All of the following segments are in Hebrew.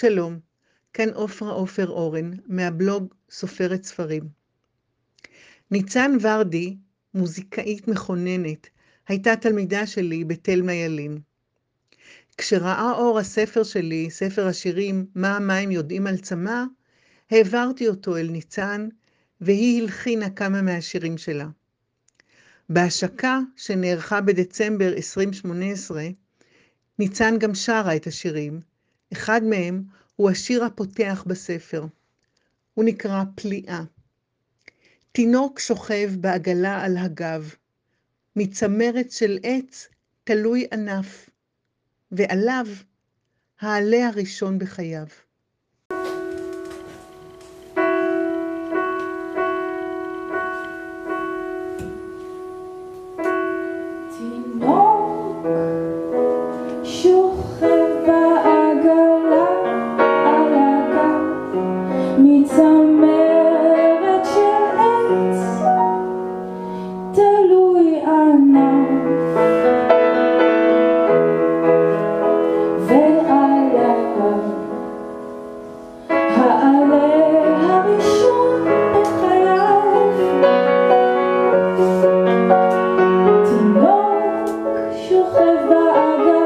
שלום, כאן עופרה עופר אורן, מהבלוג סופרת ספרים. ניצן ורדי, מוזיקאית מכוננת, הייתה תלמידה שלי בתלמה ילין. כשראה אור הספר שלי, ספר השירים "מה המים יודעים על צמא", העברתי אותו אל ניצן, והיא הלחינה כמה מהשירים שלה. בהשקה שנערכה בדצמבר 2018, ניצן גם שרה את השירים. אחד מהם הוא השיר הפותח בספר. הוא נקרא פליאה. תינוק שוכב בעגלה על הגב, מצמרת של עץ תלוי ענף, ועליו העלה הראשון בחייו. הראשון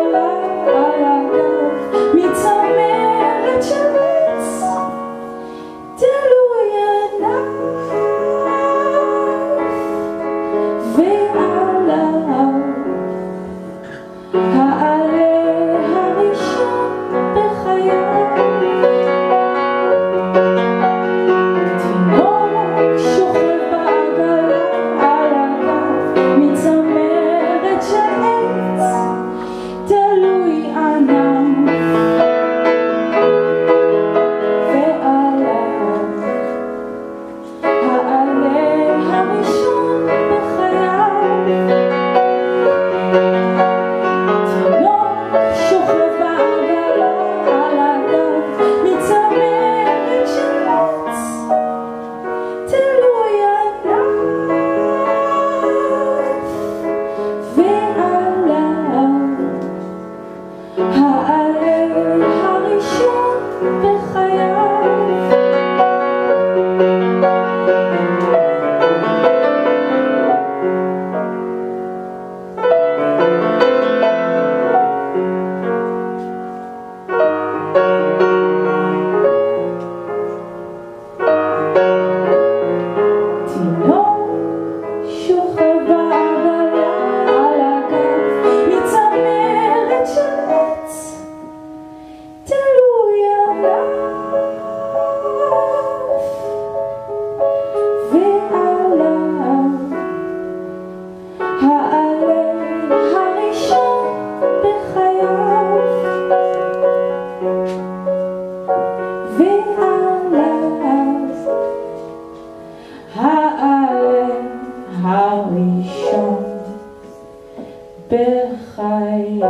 בחיי.